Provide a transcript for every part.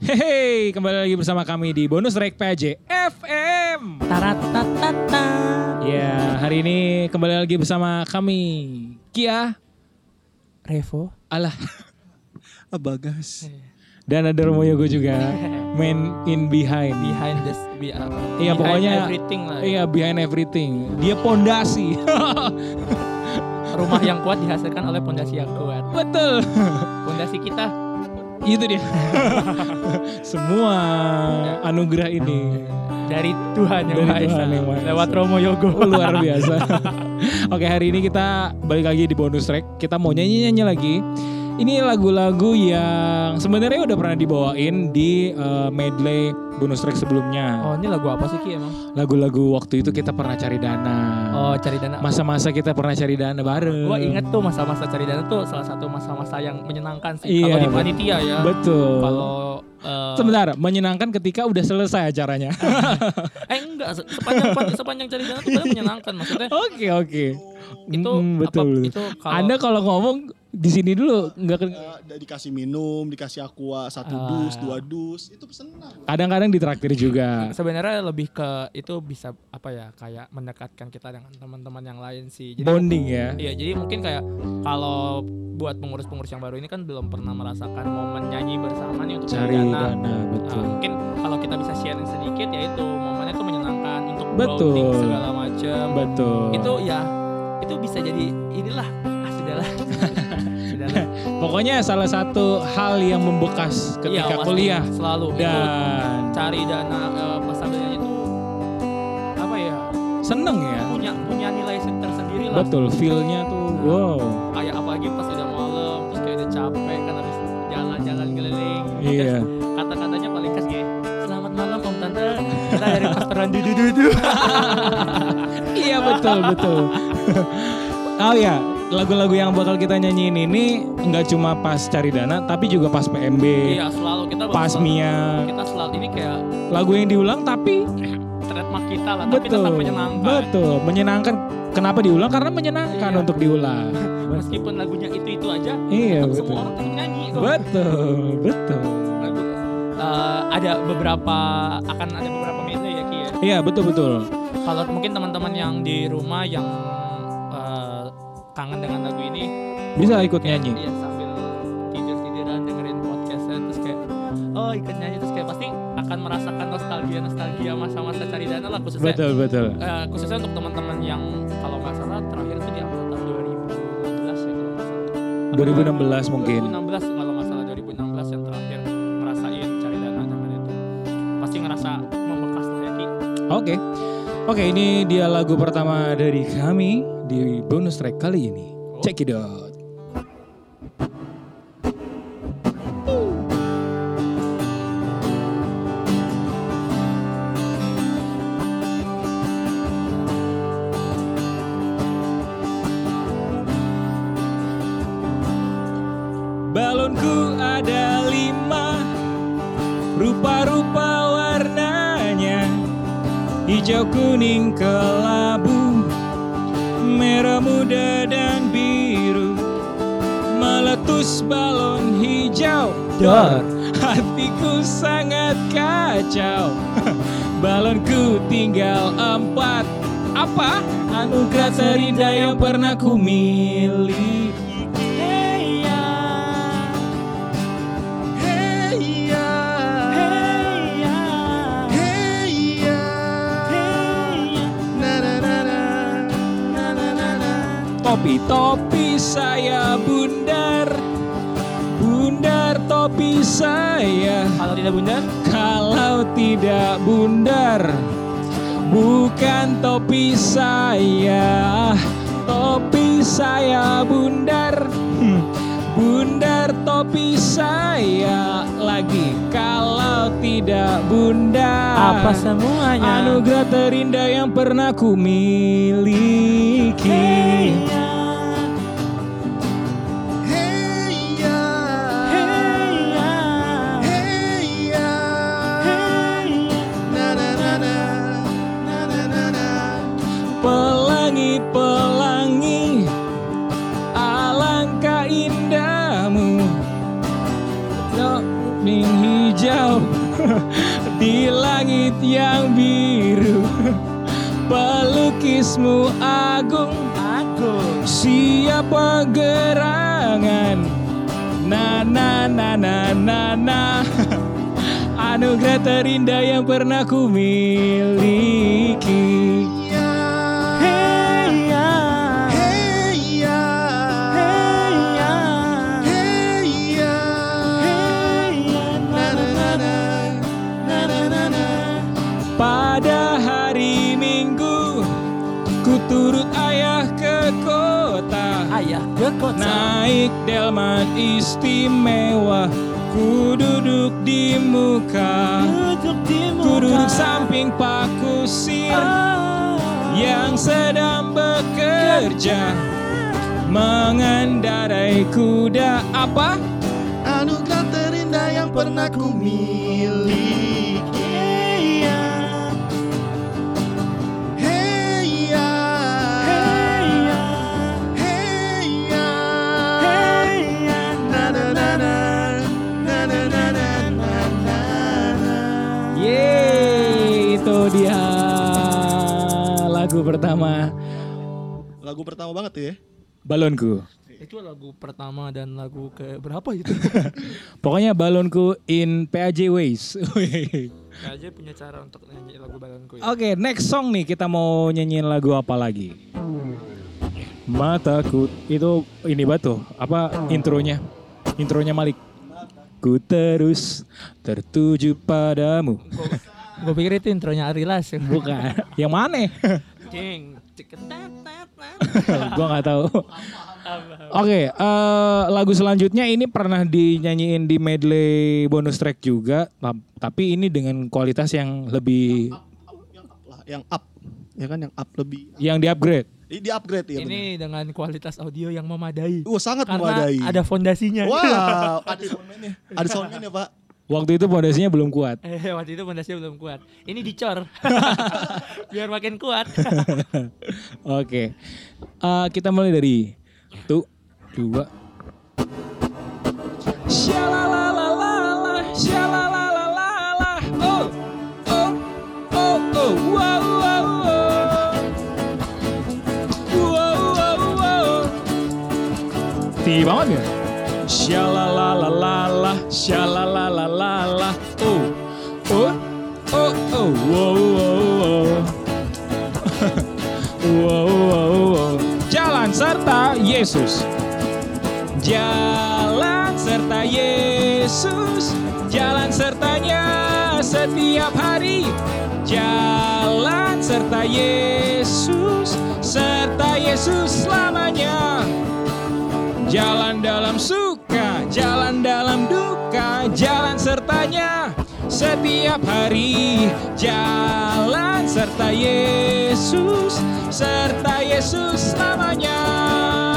Hehe, kembali lagi bersama kami di Bonus Rek PJ FM. Taratatata. Ya, hari ini kembali lagi bersama kami Kia, Revo. Alah, Abagas. dan ada Romo Yogo juga, man in behind. Behind this be apa? Iya, Behind pokoknya everything lah. ya. Iya, behind everything. Dia pondasi. Rumah yang kuat dihasilkan oleh pondasi yang kuat. Betul. Pondasi kita Itu dia. Semua anugerah ini dari Tuhan yang Maha Esa. Lewat Romo Yogo. luar biasa. Oke hari ini kita balik lagi di bonus track. Kita mau nyanyi-nyanyi lagi. Ini lagu-lagu yang sebenarnya udah pernah dibawain di eh, medley bonus track sebelumnya. Oh, ini lagu apa sih Ki emang? Lagu-lagu waktu itu kita pernah cari dana. Oh, cari dana. Masa-masa kita pernah cari dana bareng. Gua inget tuh masa-masa cari dana tuh salah satu masa-masa yang menyenangkan sih. Iya, Kalau di panitia ya. Betul. Kalau eh, Sebentar, menyenangkan ketika udah selesai acaranya. eh enggak se- sepanjang sepanjang cari dana tuh menyenangkan maksudnya. Oke oke. Itu Mm, betul. apa itu kalau Anda kalau ngomong di sini dulu nggak ke- ada dikasih minum, dikasih aqua satu Ah. dus, dua dus, itu senang. kadang-kadang ditraktir juga. sebenarnya lebih ke itu bisa apa ya kayak mendekatkan kita dengan teman-teman yang lain sih. Jadi Bonding ya. Iya, jadi mungkin kayak kalau buat pengurus-pengurus yang baru ini kan belum pernah merasakan momen nyanyi bersama nih untuk Cari dana, Nah, betul. mungkin kalau kita bisa sharing sedikit ya itu momennya itu menyenangkan untuk Betul. bonding segala macam. Betul. Itu ya itu bisa jadi inilah ah sudahlah. sudahlah. Pokoknya salah satu hal yang membekas ketika pasti, kuliah selalu itu dan cari dana eh, nyanyi itu apa ya seneng ya. punya punya nilai tersendiri lah Betul, feel-nya tuh wow. kayak apalagi pas udah malam terus kayak udah capek kan habis jalan-jalan keliling Iya. Terus kata-katanya paling khas gini selamat malam om tante kita dari pastoran dudu dudu iya betul betul. oh ya, lagu-lagu yang bakal kita nyanyiin ini nggak cuma pas cari dana, tapi juga pas PMB, iya selalu kita pas selalu, Mia. kita selalu ini kayak Lagu yang diulang tapi trademark kita lah tapi betul, tetap menyenangkan betul, menyenangkan. Kenapa diulang? Karena menyenangkan Iya. untuk diulang. meskipun lagunya itu itu aja Iya betul. semua orang tetap nyanyi. Betul, betul. Lagu, eh, ada beberapa akan ada beberapa medley ya Ki ya Iya betul betul. kalau mungkin teman-teman yang di rumah yang kangen dengan lagu ini Bisa ikut nyanyi. Iya sambil tidur tiduran dengerin podcastnya terus kayak oh ikut nyanyi terus kayak pasti akan merasakan nostalgia nostalgia masa-masa cari dana lah khususnya Betul betul. eh, khususnya untuk teman-teman yang kalau nggak salah terakhir itu di angkatan 2016 ya kalau salah 2016 mungkin. 2016 kalau nggak salah 2016 yang terakhir ngerasain cari dana zaman itu pasti ngerasa membekas lah ya Oke. Oke, ini dia lagu pertama dari kami di bonus track kali ini. Check it out. Balonku ada lima Rupa-rupa warnanya Hijau kuning kelabu Meletus balon hijau. Dar. Hatiku sangat kacau. Balonku tinggal empat. Apa? Anugerah terindah yang pernah ku miliki. Hey ya. Hey ya, Hey ya. Ya, na na na na. Topi-topi saya bundar Bundar topi saya Kalau tidak bunda Kalau tidak bundar Bukan topi saya Topi saya bundar. Hmm, Bundar topi saya Lagi kalau tidak bundar. Apa semuanya? Anugerah terindah yang pernah ku miliki. Hey ya Pelukismu agung Agung. Siapa gerangan Na na na na na na. Anugerah terindah yang pernah ku miliki Ayah ke kota. Naik delman istimewa Ku duduk di muka Duduk di muka. Ku duduk samping Pak Kusir Ah. Yang sedang bekerja Mengendarai kuda Apa? Anugerah terindah yang pernah ku miliki. Lagu pertama banget ya. Balonku. Itu lagu pertama dan lagu ke berapa itu? Pokoknya balonku in PAJ Ways. aja punya cara untuk nyanyi lagu balonku ya. Oke, next song nih kita mau nyanyiin lagu apa lagi? Mataku itu ini batu apa intronya? Intronya Malik. Ku terus tertuju padamu. Gue pikir itu intronya Ari Las. Bukan. Yang mana? Cing. Ceketetet. Gua nggak tahu. Oke, eh, lagu selanjutnya ini pernah dinyanyiin di medley bonus track juga, tap- tapi ini dengan kualitas yang lebih Yang up lah, yang up. Ya kan yang up lebih. yang di-upgrade. Di, di upgrade ya. Ini dengan kualitas audio yang memadai. Wah sangat Karena memadai. ada fondasinya. Wow, ada soundman-nya. Ada soundman ya, Pak. Waktu itu pondasinya belum kuat. Eh, waktu itu fondasinya belum kuat. Ini dicor. Biar makin kuat. Oke, Eh, kita mulai dari satu, dua. Shalalalalala, shalalalalala, oh, oh, oh, oh, wow, wow, wow. Wow, wow, wow. Tinggi banget ya? Shalalalalala, shalalalalala, Yesus. Jalan serta Yesus. Jalan sertanya setiap hari. Jalan serta Yesus. Serta Yesus selamanya. Jalan dalam suka, jalan dalam duka, jalan sertanya setiap hari. Jalan serta Yesus, serta Yesus selamanya.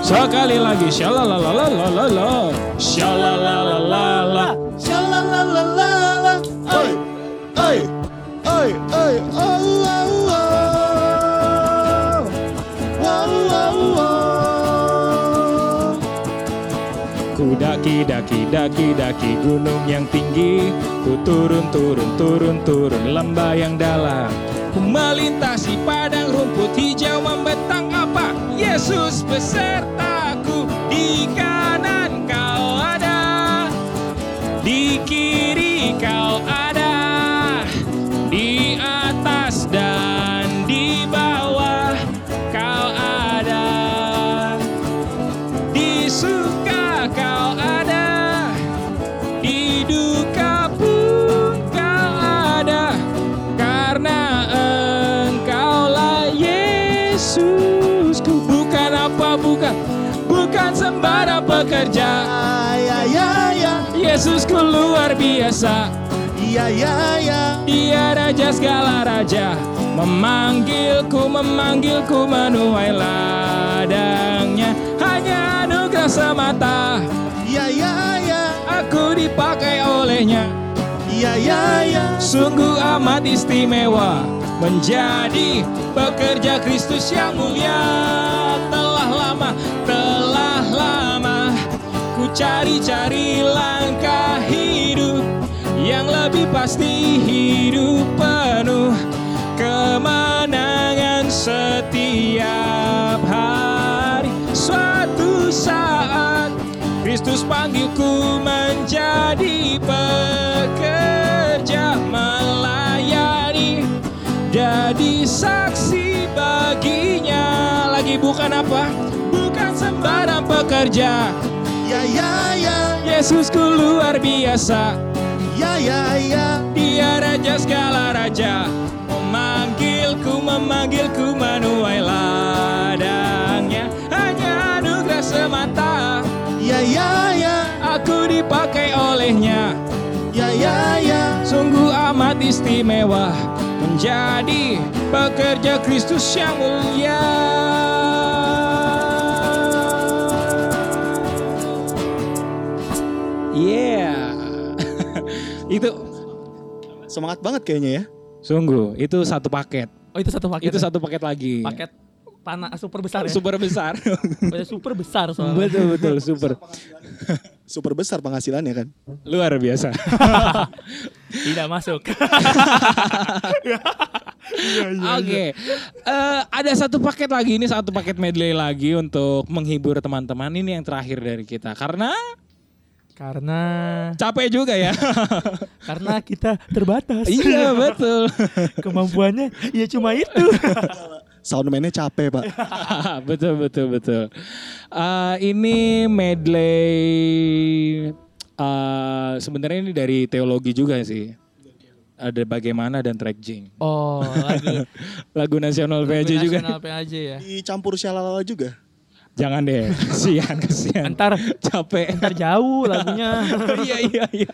Sekali lagi, shalalalalala, shalalalala. Daki daki daki daki gunung yang tinggi Ku turun turun turun turun lembah yang dalam. Ku melintasi padang rumput hijau membentang apa? Yesus besertaku di kanan kau ada. Di kiri pekerja Ya, ya, ya, Yesusku luar biasa. Ya, ya, ya. Dia raja segala raja. Memanggilku, memanggilku menuai ladangnya. Hanya anugerah semata. Ya, ya, ya, Aku dipakai olehnya. Ya ya ya. Sungguh amat istimewa. Menjadi pekerja Kristus yang mulia. Cari-cari langkah hidup yang lebih pasti hidup penuh kemenangan setiap hari. Suatu saat Kristus panggilku menjadi pekerja melayani jadi saksi baginya. Lagi bukan apa? Bukan sembarang pekerja Ya ya ya. Yesusku luar biasa. Ya ya ya. Dia raja segala raja. Memanggilku memanggilku menuai ladangnya. Hanya anugerah semata. Ya ya ya. Aku dipakai olehnya. Ya ya ya. Sungguh amat istimewa. Menjadi pekerja Kristus yang mulia. Yeah. itu Semangat banget kayaknya ya sungguh itu satu paket. Oh itu satu paket. Itu ya? satu paket lagi. paket panah super besar ya. Super besar. Super besar soalnya. betul betul super. Super besar penghasilannya kan Luar biasa. Tidak masuk. Oke, Eh, ada satu paket lagi ini satu paket medley lagi untuk menghibur teman-teman ini yang terakhir dari kita karena karena capek juga ya. karena kita terbatas. iya betul. Kemampuannya ya cuma itu. Soundman-nya capek pak betul betul betul. Eh, ini medley eh, sebenarnya ini dari teologi juga sih. Ada bagaimana dan track jing. Oh, lagu Lagu nasional PAJ juga. Nasional PAJ ya. Dicampur shalala juga Jangan deh, kasihan kasihan. Antar Capek. antar jauh lagunya. iya iya iya.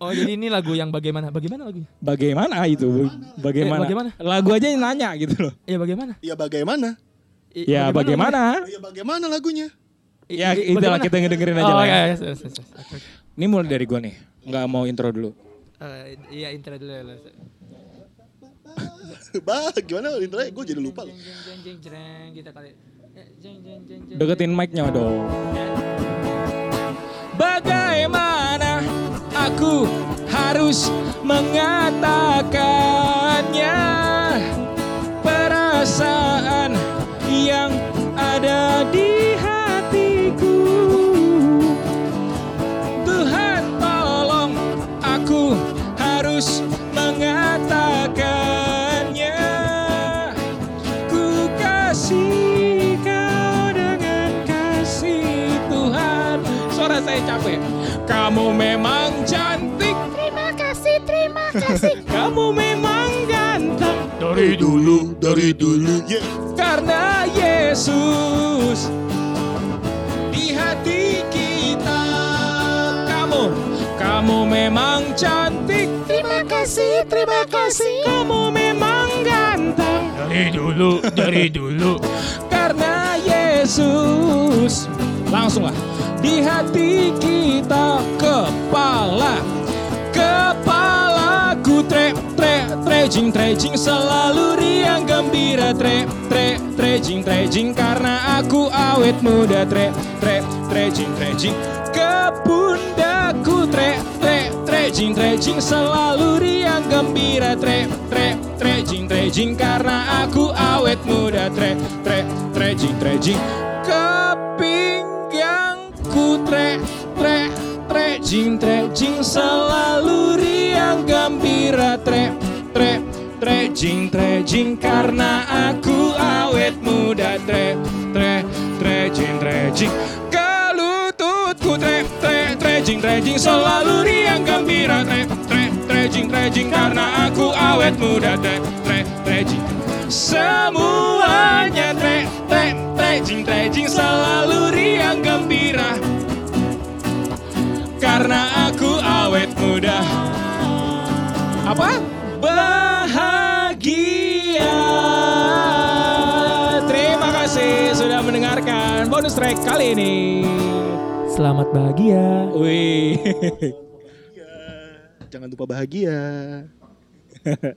Oh, jadi ini lagu yang bagaimana? Bagaimana lagunya? Bagaimana itu? Bagaimana? Eh, bagaimana? Lagu aja yang nanya gitu loh. Ya bagaimana? Ya bagaimana I- Ya bagaimana? Ya bagaimana lagunya I- Ya itulah kita ngedengerin aja oh, lah ya, ya. ya, yes, yes, yes, oke. Ini mulai dari gue nih. Nggak mau intro dulu. Eh, iya intro dulu ya. Bah gimana intronya gue jadi lupa loh Jeng, jeng, jeng, jeng, jeng, kita kali. Jeng jeng jeng jeng. Deketin mic-nya dong. Bagaimana aku harus mengatakannya Suara saya capek Kamu memang cantik Terima kasih, terima kasih. Kamu memang ganteng Dari dulu Dari dulu yeah. Karena Yesus Di hati kita Kamu Kamu memang cantik Terima kasih, terima kasih. Kamu memang ganteng Dari dulu, dari dulu. Karena Yesus Langsung lah. Di hati kita Kepala Kepalaku tre tre trejing trejing selalu riang gembira tre tre trejing trejing karena aku awet muda tre tre trejing trejing. Ke pundakku tre tre trejing trejing selalu riang gembira tre tre trejing trejing karena aku awet muda tre tre trejing trejing ke pinggangku tre tre trejing trejing selalu riang gembira tre tre trejing trejing karena aku awet muda tre tre trejing trejing ke lututku tre tre trejing trejing selalu riang gembira tre tre trejing trejing karena aku awet muda tre tre trejing semuanya tre tre trejing trejing selalu bonus track kali ini. Selamat bahagia. Wih. Jangan lupa bahagia.